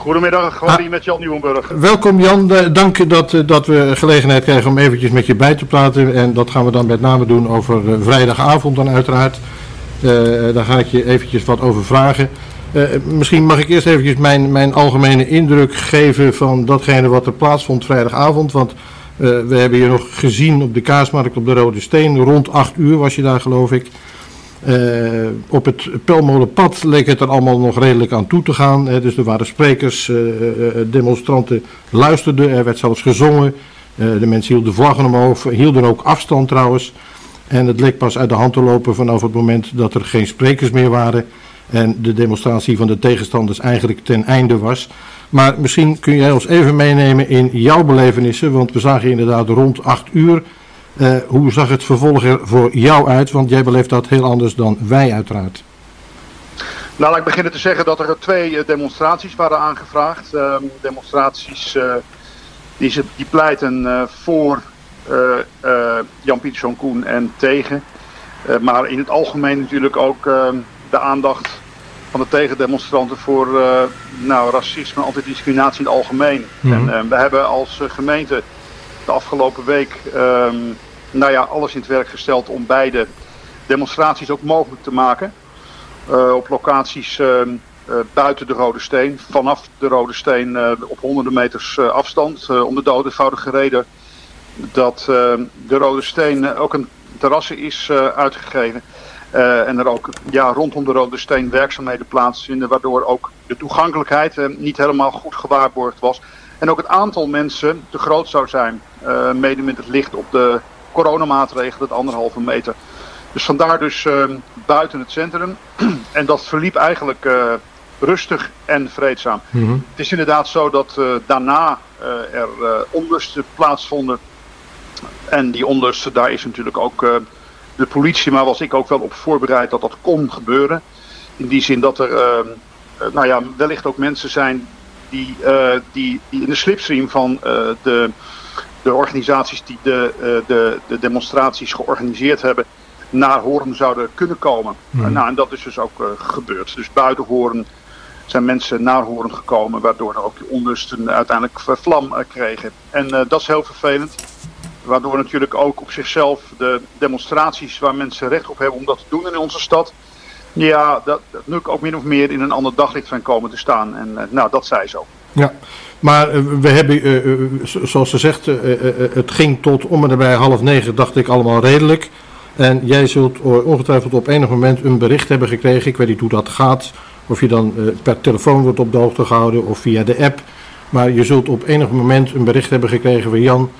Goedemiddag, gewoon ah, met Jan Nieuwenburg. Welkom Jan, dank dat, dat we gelegenheid krijgen om eventjes met je bij te praten. En dat gaan we dan met name doen over vrijdagavond dan uiteraard. daar ga ik je eventjes wat over vragen. misschien mag ik eerst eventjes mijn, mijn algemene indruk geven van datgene wat er plaatsvond vrijdagavond. Want we hebben je nog gezien op de kaasmarkt op de Rode Steen. Rond 8 uur was je daar geloof ik. Uh, op het Pelmolenpad leek het er allemaal nog redelijk aan toe te gaan. Hè. Dus er waren sprekers, uh, demonstranten luisterden, er werd zelfs gezongen. de mensen hielden vlaggen omhoog, hielden ook afstand trouwens. En het leek pas uit de hand te lopen vanaf het moment dat er geen sprekers meer waren. En de demonstratie van de tegenstanders eigenlijk ten einde was. Maar misschien kun jij ons even meenemen in jouw belevenissen. Want we zagen inderdaad rond 8 uur uh, hoe zag het vervolg er voor jou uit? Want jij beleeft dat heel anders dan wij uiteraard. Nou, laat ik beginnen te zeggen dat er twee uh, demonstraties waren aangevraagd. Uh, demonstraties uh, die, ze, die pleiten voor Jan-Pieter Koen en tegen. maar in het algemeen natuurlijk ook ehm, de aandacht van de tegendemonstranten voor nou, racisme en antidiscriminatie in het algemeen. Mm En we hebben als gemeente de afgelopen week ehm, nou ja, alles in het werk gesteld om beide demonstraties ook mogelijk te maken. Uh, op locaties uh, uh, buiten de Rode Steen, vanaf de Rode Steen op honderden meters afstand. om de eenvoudige reden dat de Rode Steen ook een terrasse is uitgegeven. en er ook ja, rondom de Rode Steen werkzaamheden plaatsvinden, waardoor ook de toegankelijkheid niet helemaal goed gewaarborgd was. En ook het aantal mensen te groot zou zijn, mede met het licht op de coronamaatregelen, het anderhalve meter. Dus vandaar dus ehm, buiten het centrum. en dat verliep eigenlijk uh, rustig en vreedzaam. Mhm. Het is inderdaad zo dat uh, daarna uh, er onlusten plaatsvonden. En die onlusten, daar is natuurlijk ook de politie, maar was ik ook wel op voorbereid dat dat kon gebeuren. In die zin dat er, ehm, nou ja, wellicht ook mensen zijn die, die, die in de slipstream van de de organisaties die de, eh, de, de demonstraties georganiseerd hebben naar Horen zouden kunnen komen. Hmm. nou, en dat is dus ook uh, gebeurd. Dus buiten Horen zijn mensen naar Horen gekomen, waardoor ook die onlusten uiteindelijk vlam uh, kregen. En dat is heel vervelend. Waardoor natuurlijk ook op zichzelf de demonstraties waar mensen recht op hebben om dat te doen in onze stad. Ja, dat, dat nu ook min of meer in een ander daglicht zijn komen te staan. En nou, dat zij zo. Ja, maar eh, we hebben, eh, eh, zoals ze zegt, het ging tot om en bij half negen, dacht ik, allemaal redelijk. En jij zult ongetwijfeld op enig moment een bericht hebben gekregen. Ik weet niet hoe dat gaat. Of je dan per telefoon wordt op de hoogte gehouden of via de app. Maar je zult op enig moment een bericht hebben gekregen van Jan.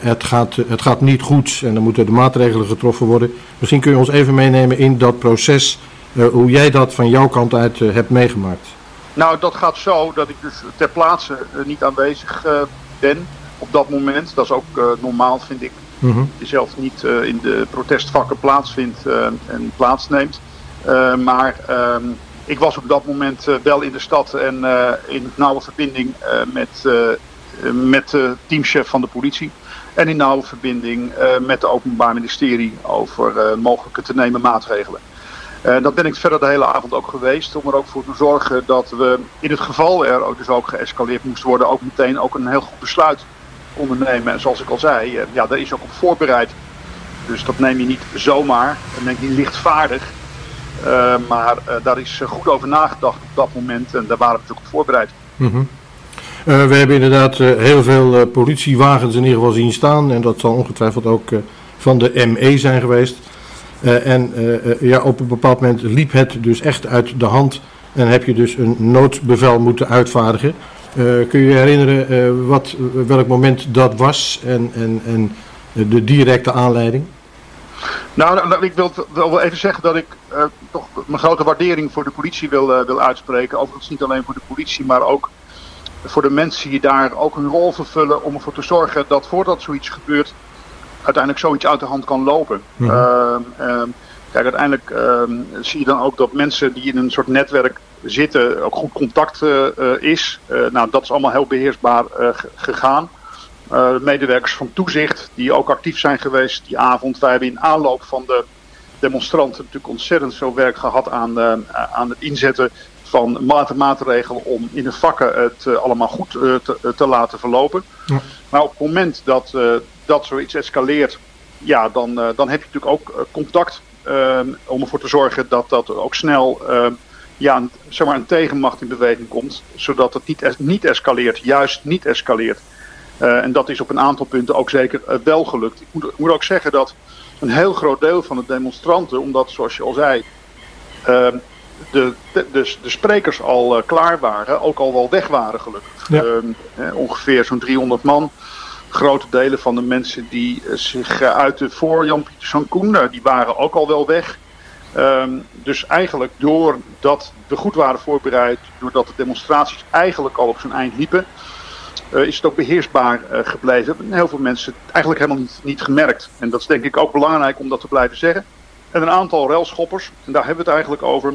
het, gaat, het gaat niet goed en dan moeten de maatregelen getroffen worden. Misschien kun je ons even meenemen in dat proces. hoe jij dat van jouw kant uit hebt meegemaakt. Nou, dat gaat zo dat ik dus ter plaatse uh, niet aanwezig uh, ben op dat moment. Dat is ook uh, normaal, vind ik. Mm -hmm. Je zelf niet in de protestvakken plaatsvindt en plaatsneemt. maar um, ik was op dat moment wel in de stad en in nauwe verbinding met, met de teamchef van de politie. En in nauwe verbinding met het Openbaar Ministerie over mogelijke te nemen maatregelen. En uh, dat ben ik verder de hele avond ook geweest. Om er ook voor te zorgen dat we in het geval er ook dus ook geëscaleerd moest worden. Ook meteen ook een heel goed besluit ondernemen. En zoals ik al zei, uh, ja, daar is ook op voorbereid. Dus dat neem je niet zomaar. Dat neem je niet lichtvaardig. Uh, maar daar is goed over nagedacht op dat moment. En daar waren we natuurlijk op voorbereid. -hmm. we hebben inderdaad heel veel politiewagens in ieder geval zien staan. En dat zal ongetwijfeld ook van de ME zijn geweest. Uh, en uh, ja, op een bepaald moment liep het dus echt uit de hand en heb je dus een noodbevel moeten uitvaardigen. kun je je herinneren wat, welk moment dat was en, en, en de directe aanleiding? Nou, nou, nou ik wil wel even zeggen dat ik toch mijn grote waardering voor de politie wil, wil uitspreken. Overigens niet alleen voor de politie, maar ook voor de mensen die daar ook een rol vervullen om ervoor te zorgen dat voordat zoiets gebeurt, uiteindelijk zoiets uit de hand kan lopen. Mhm. Ehm, ehm, kijk, uiteindelijk ehm, zie je dan ook dat mensen die in een soort netwerk zitten, ook goed contact uh, is. Uh, nou, dat is allemaal heel beheersbaar gegaan. medewerkers van toezicht, die ook actief zijn geweest die avond. Wij hebben in aanloop van de demonstranten natuurlijk ontzettend veel werk gehad aan, aan het inzetten van maatregelen om in de vakken het allemaal goed te, te, laten verlopen. Ja. Maar op het moment dat, dat zoiets escaleert, ja, dan, dan heb je natuurlijk ook contact om ervoor te zorgen dat dat ook snel ja, een, zeg maar een tegenmacht in beweging komt, zodat het niet, niet escaleert, juist niet escaleert. Uh, en dat is op een aantal punten ook zeker uh, wel gelukt. Ik moet, ik moet, ook zeggen dat een heel groot deel van de demonstranten, omdat zoals je al zei, uh, de, de, de, de, sprekers al uh, klaar waren, ook al wel weg waren gelukkig. Ja. Ehm, ongeveer zo'n 300 man. Grote delen van de mensen die zich uiten voor Jan-Pieter Sankoen, die waren ook al wel weg. Um, dus eigenlijk doordat we goed waren voorbereid, doordat de demonstraties eigenlijk al op zijn eind liepen, uh, is het ook beheersbaar uh, gebleven. En heel veel mensen het eigenlijk helemaal niet, niet gemerkt. En dat is denk ik ook belangrijk om dat te blijven zeggen. En een aantal railschoppers, en daar hebben we het eigenlijk over.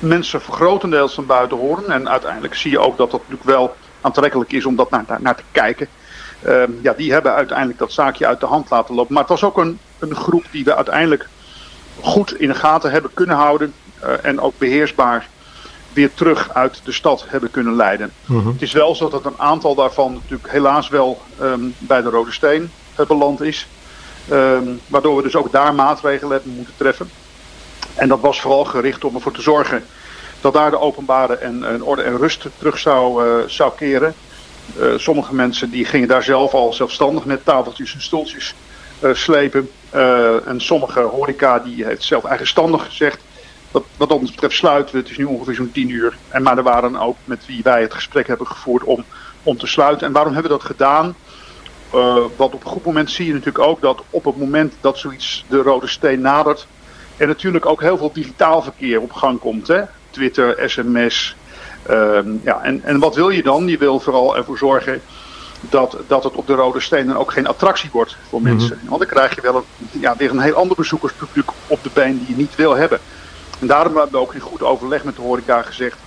Mensen grotendeels van buiten horen. En uiteindelijk zie je ook dat dat natuurlijk wel aantrekkelijk is om dat naar, naar, naar te kijken. Uh, ja, die hebben uiteindelijk dat zaakje uit de hand laten lopen. Maar het was ook een, een groep die we uiteindelijk goed in de gaten hebben kunnen houden uh, en ook beheersbaar weer terug uit de stad hebben kunnen leiden. Uh-huh. Het is wel zo dat een aantal daarvan natuurlijk helaas wel um, bij de Rode Steen beland is. Um, waardoor we dus ook daar maatregelen hebben moeten treffen. En dat was vooral gericht om ervoor te zorgen dat daar de openbare en, orde en rust terug zou, uh, zou keren. sommige mensen die gingen daar zelf al zelfstandig met tafeltjes en stoeltjes slepen. Uh, en sommige horeca die heeft zelf eigenstandig gezegd. Wat, wat ons betreft sluiten we. Het is nu ongeveer zo'n tien uur. En, maar er waren ook met wie wij het gesprek hebben gevoerd om, om te sluiten. En waarom hebben we dat gedaan? Want op een goed moment zie je natuurlijk ook dat op het moment dat zoiets de Rode Steen nadert. Er natuurlijk ook heel veel digitaal verkeer op gang komt. Hè? Twitter, sms. Uh, ja, en, en wat wil je dan? Je wil vooral ervoor zorgen dat, dat het op de Rode Stenen ook geen attractie wordt voor mhm. mensen. Want dan krijg je wel een, ja, weer een heel ander bezoekerspubliek op de been die je niet wil hebben. En daarom hebben we ook in goed overleg met de horeca gezegd...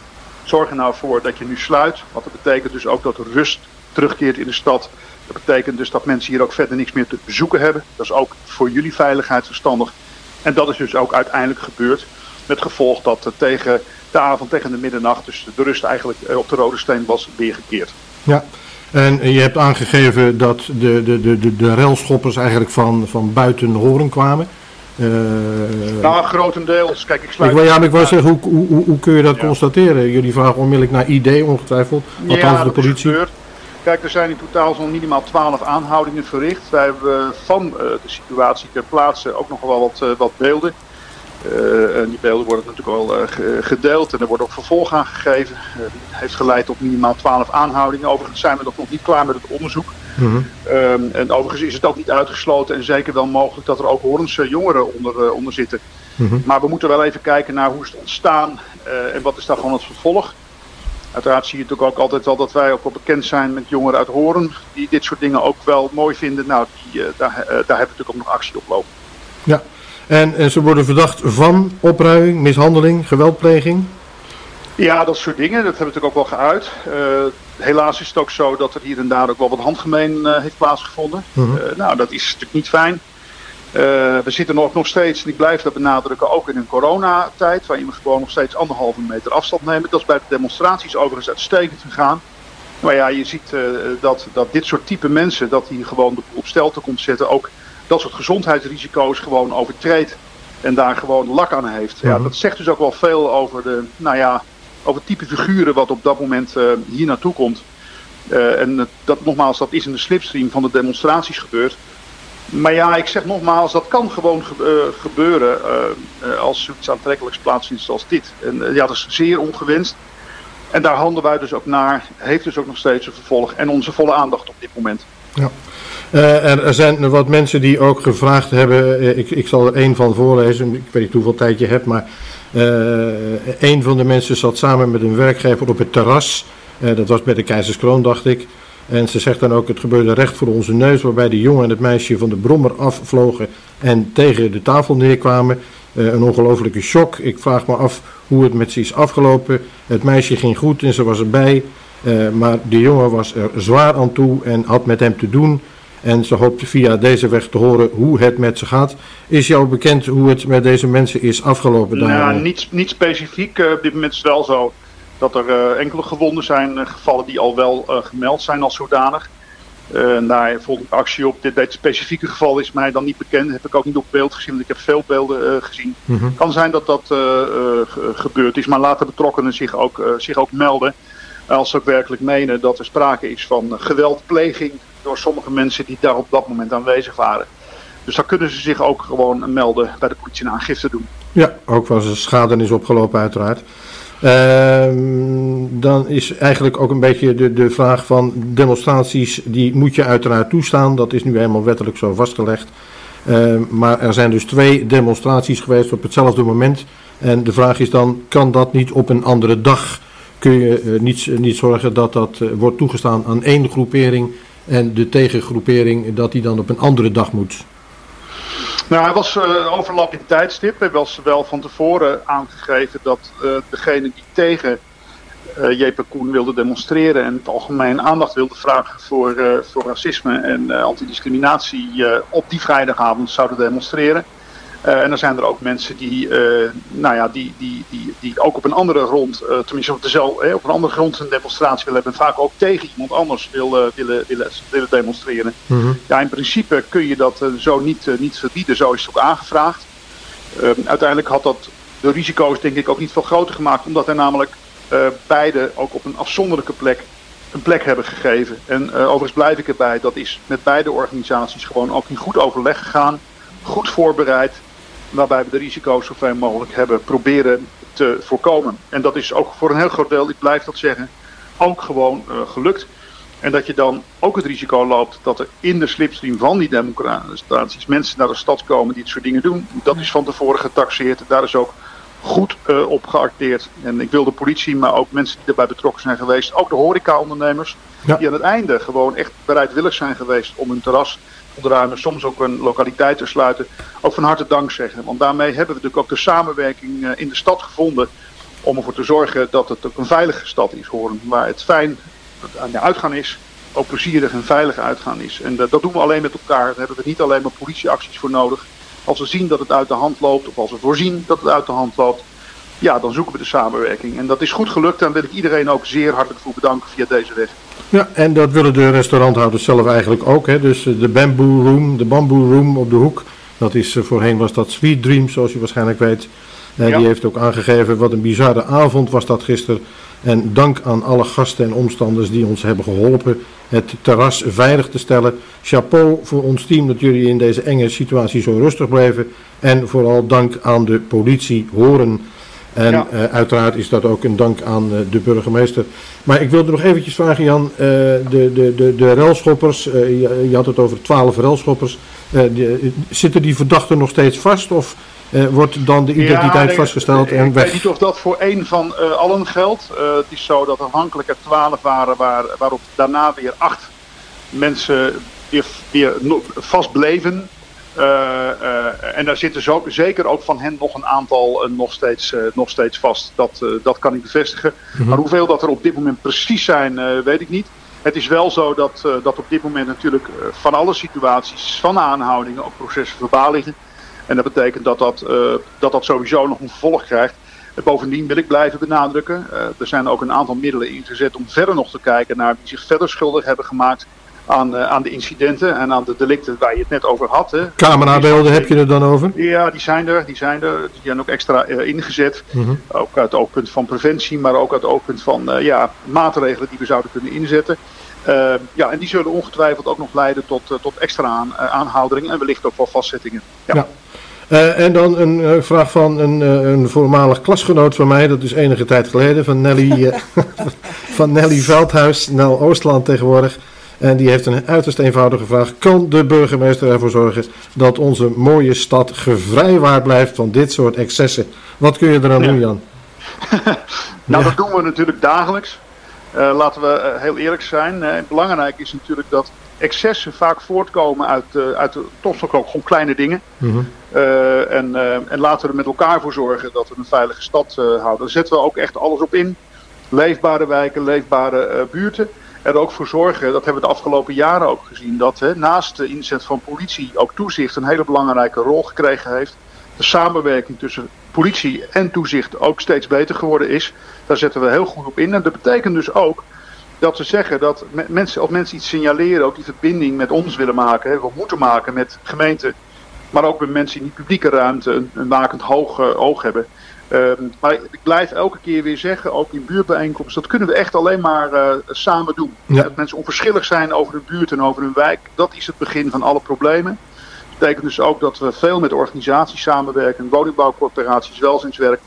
zorg er nou voor dat je nu sluit. Want dat betekent dus ook dat rust terugkeert in de stad. Dat betekent dus dat mensen hier ook verder niks meer te bezoeken hebben. Dat is ook voor jullie veiligheid verstandig. En dat is dus ook uiteindelijk gebeurd. Met gevolg dat tegen de avond, tegen de middernacht... dus de rust eigenlijk eh, op de Rode Steen was weergekeerd. Ja, en je hebt aangegeven dat de, de, de, de, de railschoppers eigenlijk van, van buiten horen kwamen. Uh, nou, grotendeels. Kijk, ik sluit... Ik, ja, maar ik wou zeggen, hoe, hoe, hoe, kun je dat ja. constateren? Jullie vragen onmiddellijk naar ID, ongetwijfeld. Althans, ja, de politie. Kijk, er zijn in totaal zo'n minimaal 12 aanhoudingen verricht. Wij hebben van uh, de situatie ter plaatse ook nog wel wat, uh, wat beelden. Uh, en die beelden worden natuurlijk al uh, gedeeld en er wordt ook vervolg aan gegeven. Uh, heeft geleid tot minimaal 12 aanhoudingen. Overigens zijn we nog niet klaar met het onderzoek. Mm-hmm. Um, en overigens is het ook niet uitgesloten en zeker wel mogelijk dat er ook Hoornse jongeren onder, onder zitten. Mm-hmm. Maar we moeten wel even kijken naar hoe is het ontstaan en wat is daarvan het vervolg. Uiteraard zie je natuurlijk ook altijd wel dat wij ook wel bekend zijn met jongeren uit Horen. Die dit soort dingen ook wel mooi vinden. Nou, die, daar, daar hebben we natuurlijk ook nog actie op lopen. Ja, en, en, ze worden verdacht van opruiming, mishandeling, geweldpleging? Ja, dat soort dingen. Dat hebben we natuurlijk ook wel geuit. Uh, helaas is het ook zo dat er hier en daar ook wel wat handgemeen uh, heeft plaatsgevonden. Uh -huh. nou, dat is natuurlijk niet fijn. Eh, we zitten nog, nog steeds, en ik blijf dat benadrukken, ook in een coronatijd. Waarin we gewoon nog steeds anderhalve meter afstand nemen. Dat is bij de demonstraties overigens uitstekend gegaan. Maar ja, je ziet dat, dat dit soort type mensen, dat die gewoon op stelte komt zetten, ook dat soort gezondheidsrisico's gewoon overtreedt en daar gewoon lak aan heeft. Ja, dat zegt dus ook wel veel over de, nou ja, over het type figuren wat op dat moment uh, hier naartoe komt. En dat nogmaals, dat is in de slipstream van de demonstraties gebeurd. Maar ja, ik zeg nogmaals, dat kan gewoon ge uh, gebeuren als zoiets aantrekkelijks plaatsvindt zoals dit. En ja, dat is zeer ongewenst. En daar handelen wij dus ook naar. Heeft dus ook nog steeds een vervolg en onze volle aandacht op dit moment. Ja. Er, zijn wat mensen die ook gevraagd hebben, ik, ik, zal er één van voorlezen, ik weet niet hoeveel tijd je hebt, maar een van de mensen zat samen met een werkgever op het terras, dat was bij de Keizerskroon dacht ik, en ze zegt dan ook, het gebeurde recht voor onze neus, waarbij de jongen en het meisje van de brommer afvlogen en tegen de tafel neerkwamen. een ongelofelijke shock, ik vraag me af hoe het met ze is afgelopen, het meisje ging goed en ze was erbij, maar de jongen was er zwaar aan toe en had met hem te doen... En ze hoopt via deze weg te horen hoe het met ze gaat. Is jou bekend hoe het met deze mensen is afgelopen? Nou, niet, niet specifiek. Uh, op dit moment is het wel zo dat er enkele gewonden zijn gevallen die al wel gemeld zijn als zodanig. Uh, daar volgde ik actie op. Dit, dit, specifieke geval is mij dan niet bekend. Heb ik ook niet op beeld gezien, want ik heb veel beelden gezien. Mhm. kan zijn dat dat gebeurd is, maar laten betrokkenen zich ook, zich ook melden. Als ze ook werkelijk menen dat er sprake is van geweldpleging door sommige mensen die daar op dat moment aanwezig waren. Dus dan kunnen ze zich ook gewoon melden bij de politie en aangifte doen. Ja, ook was er schade is opgelopen uiteraard. Ehm, dan is eigenlijk ook een beetje de, de vraag van demonstraties, die moet je uiteraard toestaan. Dat is nu helemaal wettelijk zo vastgelegd. Ehm, maar er zijn dus twee demonstraties geweest op hetzelfde moment. En de vraag is dan, kan dat niet op een andere dag? Kun je uh, niet, niet zorgen dat dat uh, wordt toegestaan aan één groepering en de tegengroepering dat die dan op een andere dag moet? Nou, hij was uh, overlap in tijdstip. Hij was wel van tevoren aangegeven dat uh, degene die tegen uh, J.P. Koen wilde demonstreren en het algemeen aandacht wilde vragen voor, voor racisme en antidiscriminatie op die vrijdagavond zouden demonstreren. Uh, en dan zijn er ook mensen die, uh, nou ja, die, die, die, die ook op een andere grond, uh, tenminste op, dezelfde, op een andere grond een demonstratie willen hebben. En vaak ook tegen iemand anders willen, willen, willen, willen demonstreren. Mm -hmm. Ja, in principe kun je dat zo niet, niet verbieden. Zo is het ook aangevraagd. Ehm, uiteindelijk had dat de risico's denk ik ook niet veel groter gemaakt. Omdat er namelijk beide ook op een afzonderlijke plek een plek hebben gegeven. En overigens blijf ik erbij, dat is met beide organisaties gewoon ook in goed overleg gegaan. Goed voorbereid waarbij we de risico's zoveel mogelijk hebben proberen te voorkomen. En dat is ook voor een heel groot deel, ik blijf dat zeggen, ook gewoon uh, gelukt. En dat je dan ook het risico loopt dat er in de slipstream van die demonstraties mensen naar de stad komen die dit soort dingen doen. Dat is van tevoren getaxeerd. Daar is ook goed uh, op geacteerd. En ik wil de politie, maar ook mensen die erbij betrokken zijn geweest, ook de horecaondernemers, ja. die aan het einde gewoon echt bereidwillig zijn geweest om hun terras ontruimen, soms ook een lokaliteit te sluiten, ook van harte dank zeggen. Want daarmee hebben we natuurlijk ook de samenwerking eh, in de stad gevonden om ervoor te zorgen dat het ook een veilige stad is, horen, waar het fijn aan de uitgaan is, ook plezierig en veilig uitgaan is. En dat, dat doen we alleen met elkaar, daar hebben we niet alleen maar politieacties voor nodig. Als we zien dat het uit de hand loopt, of als we voorzien dat het uit de hand loopt, ja, dan zoeken we de samenwerking. En dat is goed gelukt. Daar wil ik iedereen ook zeer hartelijk voor bedanken via deze weg. Ja, en dat willen de restauranthouders zelf eigenlijk ook. Hè? Dus eh, de Bamboo Room, de Bamboo Room op de hoek. Dat is, eh, voorheen was dat Sweet Dream, zoals je waarschijnlijk weet. En ja. die heeft ook aangegeven wat een bizarre avond was dat gisteren. En dank aan alle gasten en omstanders die ons hebben geholpen het terras veilig te stellen. Chapeau voor ons team dat jullie in deze enge situatie zo rustig bleven. En vooral dank aan de politie Horen en ja. uh, uiteraard is dat ook een dank aan uh, de burgemeester. Maar ik wilde nog eventjes vragen, Jan, uh, de, de, de, de relschoppers, je, je, had het over twaalf relschoppers. Zitten die verdachten nog steeds vast of wordt dan de identiteit ja, vastgesteld en ik weg? Ik weet niet of dat voor één van allen geldt. het is zo dat aanvankelijk er twaalf waren, waar, waarop daarna weer acht mensen weer, weer vast bleven. Uh, en daar zitten zo, zeker ook van hen nog een aantal uh, nog, steeds, nog steeds vast. Dat, dat kan ik bevestigen. Mm -hmm. Maar hoeveel dat er op dit moment precies zijn, weet ik niet. Het is wel zo dat, dat op dit moment natuurlijk van alle situaties, van aanhoudingen, ook processen verbaal liggen. En dat betekent dat dat, dat, dat sowieso nog een vervolg krijgt. Bovendien wil ik blijven benadrukken. er zijn ook een aantal middelen ingezet om verder nog te kijken naar wie zich verder schuldig hebben gemaakt aan, uh, aan de incidenten en aan de delicten waar je het net over had. Hè. Camerabeelden heb je er dan over? Ja, die zijn er. Die zijn er. Die zijn ook extra uh, ingezet. Mm -hmm. Ook uit het oogpunt van preventie, maar ook uit het oogpunt van uh, ja, maatregelen die we zouden kunnen inzetten. ja, en die zullen ongetwijfeld ook nog leiden tot, tot extra aan, aanhoudingen en wellicht ook wel vastzettingen. Ja. ja. Uh, en dan een uh, vraag van een, uh, een voormalig klasgenoot van mij, dat is enige tijd geleden, van Nelly, van Nelly Veldhuis, Nel Oostland tegenwoordig. En die heeft een uiterst eenvoudige vraag. Kan de burgemeester ervoor zorgen dat onze mooie stad gevrijwaard blijft van dit soort excessen? Wat kun je eraan ja. doen, Jan? nou, ja. dat doen we natuurlijk dagelijks. Uh, laten we uh, heel eerlijk zijn. Uh, belangrijk is natuurlijk dat excessen vaak voortkomen uit, uit toch nog ook gewoon kleine dingen. Mm -hmm. en, en laten we er met elkaar voor zorgen dat we een veilige stad houden. Daar zetten we ook echt alles op in. Leefbare wijken, leefbare buurten er ook voor zorgen, dat hebben we de afgelopen jaren ook gezien, dat hè, naast de inzet van politie ook toezicht een hele belangrijke rol gekregen heeft. De samenwerking tussen politie en toezicht ook steeds beter geworden is. Daar zetten we heel goed op in. En dat betekent dus ook dat ze zeggen dat mensen, als mensen iets signaleren, ook die verbinding met ons willen maken, hè, we moeten maken met gemeenten, maar ook met mensen in die publieke ruimte een, een wakend hoog uh, oog hebben. Ehm, maar ik blijf elke keer weer zeggen, ook in buurtbijeenkomsten, dat kunnen we echt alleen maar uh, samen doen. Dat mensen onverschillig zijn over hun buurt en over hun wijk, dat is het begin van alle problemen. Dat betekent dus ook dat we veel met organisaties samenwerken, woningbouwcorporaties, welzijnswerk,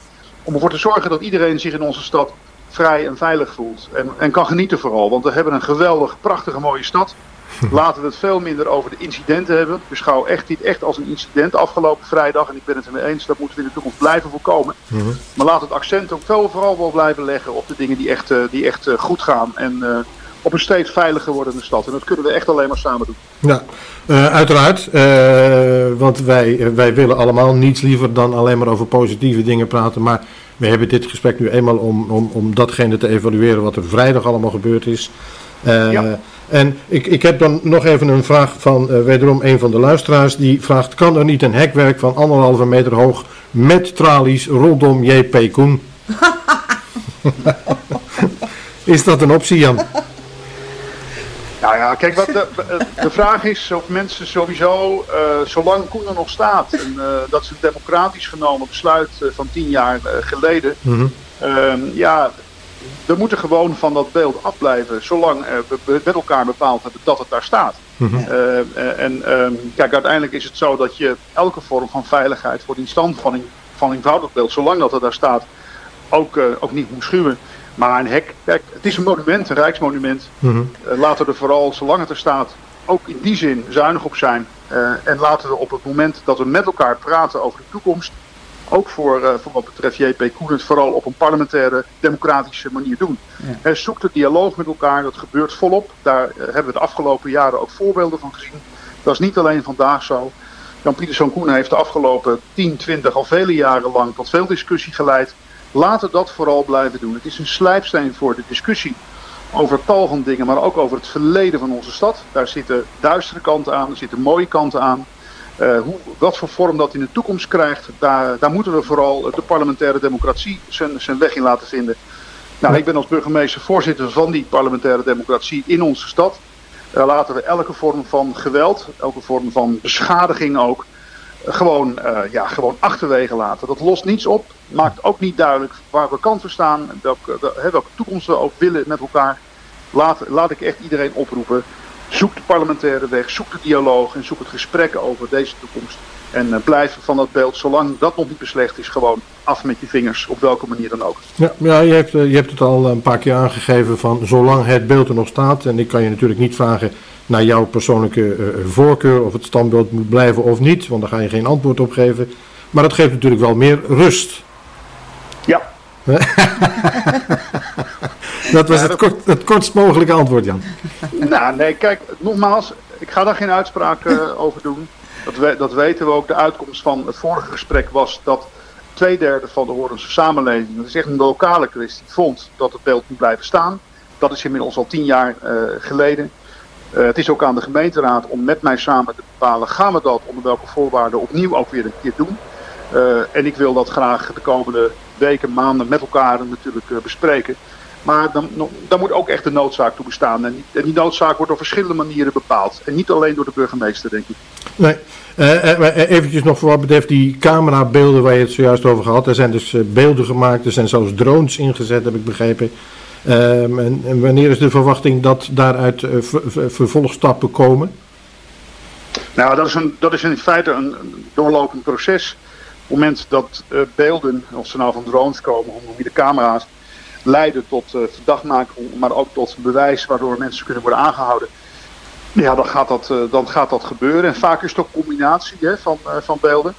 om ervoor te zorgen dat iedereen zich in onze stad vrij en veilig voelt. En, en kan genieten vooral, want we hebben een geweldig, prachtige, mooie stad. Laten we het veel minder over de incidenten hebben. Ik beschouw echt dit echt als een incident afgelopen vrijdag. En ik ben het ermee eens, dat moeten we in de toekomst blijven voorkomen. Mhm. Maar laat het accent ook veel vooral wel blijven leggen op de dingen die echt, uh, die echt uh, goed gaan. En uh, op een steeds veiliger wordende stad. En dat kunnen we echt alleen maar samen doen. Ja, uiteraard. want wij, wij willen allemaal niets liever dan alleen maar over positieve dingen praten. Maar we hebben dit gesprek nu eenmaal om, om, om datgene te evalueren wat er vrijdag allemaal gebeurd is. Ja. En ik, ik heb dan nog even een vraag van uh, wederom een van de luisteraars. Die vraagt, kan er niet een hekwerk van anderhalve meter hoog met tralies rondom JP Koen? is dat een optie, Jan? Nou ja, kijk, wat de, de vraag is of mensen sowieso, uh, zolang Koen er nog staat, en uh, dat is een democratisch genomen besluit van tien jaar geleden, mm -hmm. ja, we moeten gewoon van dat beeld afblijven, zolang we met elkaar bepaald hebben dat het daar staat. Mm-hmm. uh, en um, kijk, uiteindelijk is het zo dat je elke vorm van veiligheid voor die stand van, een, van eenvoudig beeld, zolang dat het daar staat, ook, uh, ook niet moet schuwen. Maar een hek, kijk, het is een monument, een rijksmonument. Mm-hmm. Uh, laten we er vooral, zolang het er staat, ook in die zin zuinig op zijn. en laten we op het moment dat we met elkaar praten over de toekomst, ook voor, uh, voor wat betreft JP het vooral op een parlementaire, democratische manier doen. Ja. zoek de dialoog met elkaar, dat gebeurt volop. Daar uh, hebben we de afgelopen jaren ook voorbeelden van gezien. Dat is niet alleen vandaag zo. Jan-Pieter Koen heeft de afgelopen 10, 20, al vele jaren lang tot veel discussie geleid. Laten we dat vooral blijven doen. Het is een slijpsteen voor de discussie over tal van dingen, maar ook over het verleden van onze stad. Daar zitten duistere kanten aan, er zitten mooie kanten aan. Uh, hoe, wat voor vorm dat in de toekomst krijgt, daar, daar moeten we vooral de parlementaire democratie zijn, zijn weg in laten vinden. Nou, ik ben als burgemeester voorzitter van die parlementaire democratie in onze stad. Uh, laten we elke vorm van geweld, elke vorm van beschadiging ook, uh, gewoon, ja, gewoon achterwege laten. Dat lost niets op, maakt ook niet duidelijk waar we kant voor staan, welke, welke toekomst we ook willen met elkaar. Laat, laat ik echt iedereen oproepen Zoek de parlementaire weg, zoek de dialoog en zoek het gesprek over deze toekomst. En uh, blijf van dat beeld, zolang dat nog niet beslecht is, gewoon af met je vingers, op welke manier dan ook. Ja, ja je, hebt, uh, je hebt het al een paar keer aangegeven van zolang het beeld er nog staat. En ik kan je natuurlijk niet vragen naar jouw persoonlijke uh, voorkeur of het standbeeld moet blijven of niet, want daar ga je geen antwoord op geven. Maar dat geeft natuurlijk wel meer rust. Ja. Dat was het, kort, het kortst mogelijke antwoord, Jan. Nou, nee, kijk, nogmaals, ik ga daar geen uitspraak uh, over doen. Dat, we, dat weten we ook. De uitkomst van het vorige gesprek was dat twee derde van de Horense samenleving, dat is echt een lokale kwestie, vond dat het beeld moet blijven staan. Dat is inmiddels al tien jaar uh, geleden. Uh, het is ook aan de gemeenteraad om met mij samen te bepalen, gaan we dat onder welke voorwaarden opnieuw ook weer een keer doen. Uh, en ik wil dat graag de komende weken, maanden met elkaar natuurlijk bespreken. Maar dan, dan moet ook echt de noodzaak toe bestaan. En die, noodzaak wordt op verschillende manieren bepaald. En niet alleen door de burgemeester, denk ik. Nee. Uh, eventjes nog voor wat betreft die camerabeelden waar je het zojuist over gehad. Er zijn dus beelden gemaakt, er zijn zelfs drones ingezet, heb ik begrepen. Um, en, en, wanneer is de verwachting dat daaruit uh, ver, vervolgstappen komen? Nou, dat is, een, dat is in feite een, een doorlopend proces. Op het moment dat beelden, of ze nou van drones komen, of de camera's, leiden tot uh, verdachtmaking, maar ook tot bewijs waardoor mensen kunnen worden aangehouden. Ja, dan gaat dat, uh, dan gaat dat gebeuren. En vaak is het ook combinatie hè, van, uh, van beelden.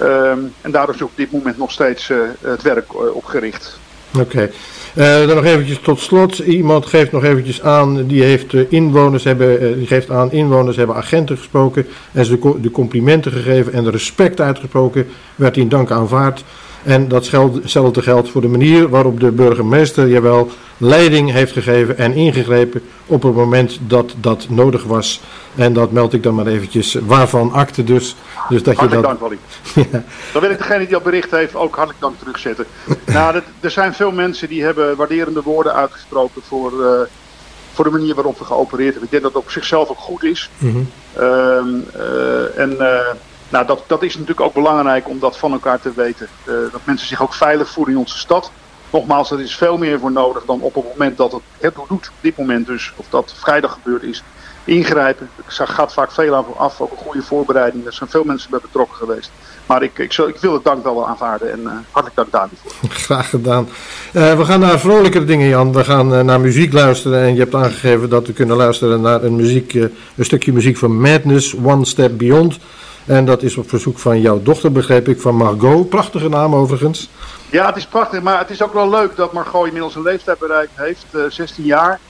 Um, en daardoor is op dit moment nog steeds het werk opgericht. Oké. Dan nog eventjes tot slot. Iemand geeft nog eventjes aan, die, heeft, inwoners hebben, die geeft aan, inwoners hebben agenten gesproken en ze de complimenten gegeven en de respect uitgesproken, werd in dank aanvaard. En datzelfde geldt voor de manier waarop de burgemeester, jawel, leiding heeft gegeven en ingegrepen op het moment dat dat nodig was. En dat meld ik dan maar eventjes waarvan akte dus. dus dat hartelijk je dat... dank, Wally. ja. Dan wil ik degene die dat bericht heeft ook hartelijk dank terugzetten. nou, er zijn veel mensen die hebben waarderende woorden uitgesproken voor, uh, voor de manier waarop we geopereerd hebben. Ik denk dat het op zichzelf ook goed is. Mm -hmm. uh, en... Uh, nou, dat, dat is natuurlijk ook belangrijk om dat van elkaar te weten. Uh, dat mensen zich ook veilig voelen in onze stad. Nogmaals, er is veel meer voor nodig dan op het moment dat het het doet. Op dit moment dus, of dat vrijdag gebeurd is, ingrijpen. Er gaat vaak veel aan af, ook een goede voorbereiding. Er zijn veel mensen bij betrokken geweest. Maar ik, ik, ik wil het dank wel aanvaarden en uh, hartelijk dank daarvoor. Graag gedaan. Uh, we gaan naar vrolijkere dingen, Jan. We gaan naar muziek luisteren. En je hebt aangegeven dat we kunnen luisteren naar een, muziek, een stukje muziek van Madness, One Step Beyond. En dat is op verzoek van jouw dochter, begreep ik, van Margot. Prachtige naam overigens. Ja, het is prachtig, maar het is ook wel leuk dat Margot inmiddels een leeftijd bereikt heeft, 16 jaar.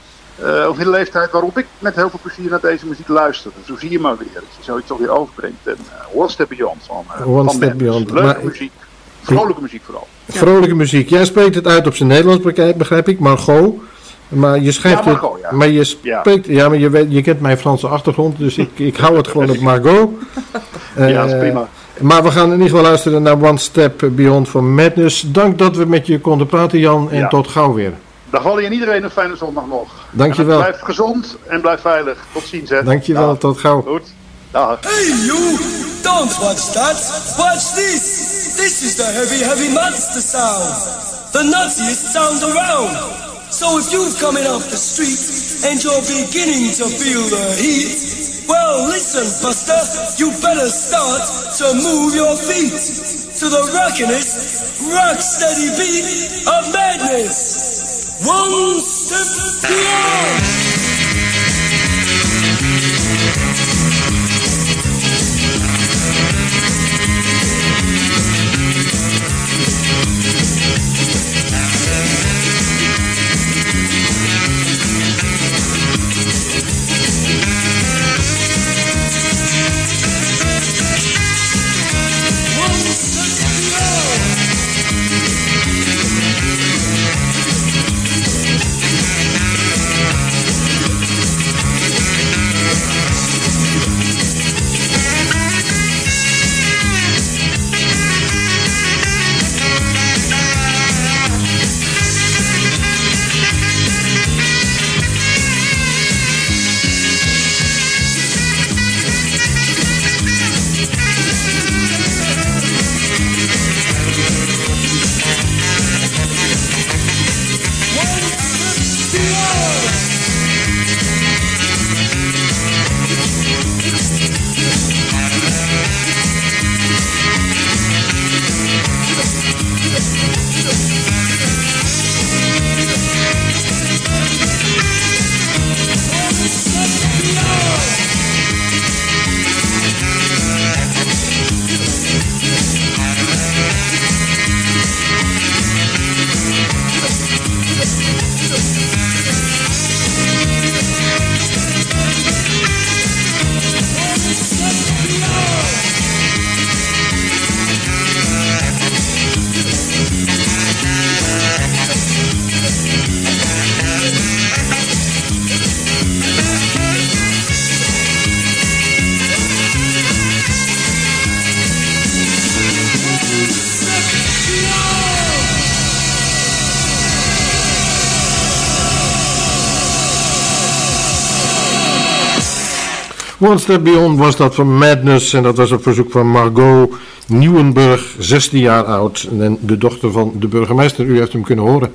Uh, of in de leeftijd waarop ik met heel veel plezier naar deze muziek luister. Dus zo zie je maar weer. Dat je zoiets toch weer overbrengt. En uh, One Step Beyond van, uh, One Step Beyond. Leuke maar, muziek. Vrolijke muziek vooral. Vrolijke muziek. Jij spreekt het uit op zijn Nederlands, begrijp ik. Margot. Maar je schrijft ja, Margot, het, maar je spreekt, ja, maar je, weet, je kent mijn Franse achtergrond, dus ik, ik hou het gewoon op Margot. ja, dat is prima. Maar we gaan in ieder geval luisteren naar One Step Beyond for Madness. Dank dat we met je konden praten, Jan, en ja. tot gauw weer. Dag Wally en iedereen een fijne zondag nog. Dankjewel. Blijf gezond en blijf veilig. Tot ziens hè. Dankjewel, Dag. tot gauw. Goed. Dag. Hey you! Don't watch that! Watch this! This is the heavy, heavy monster sound! The nuttiest sound around! So if you've coming off the street and you're beginning to feel the heat, well listen, Buster, you better start to move your feet to the rockinest, rock steady beat of madness. One step beyond. One Step Beyond was dat van Madness en dat was op verzoek van Margot Nieuwenburg, 16 jaar oud en de dochter van de burgemeester. U heeft hem kunnen horen.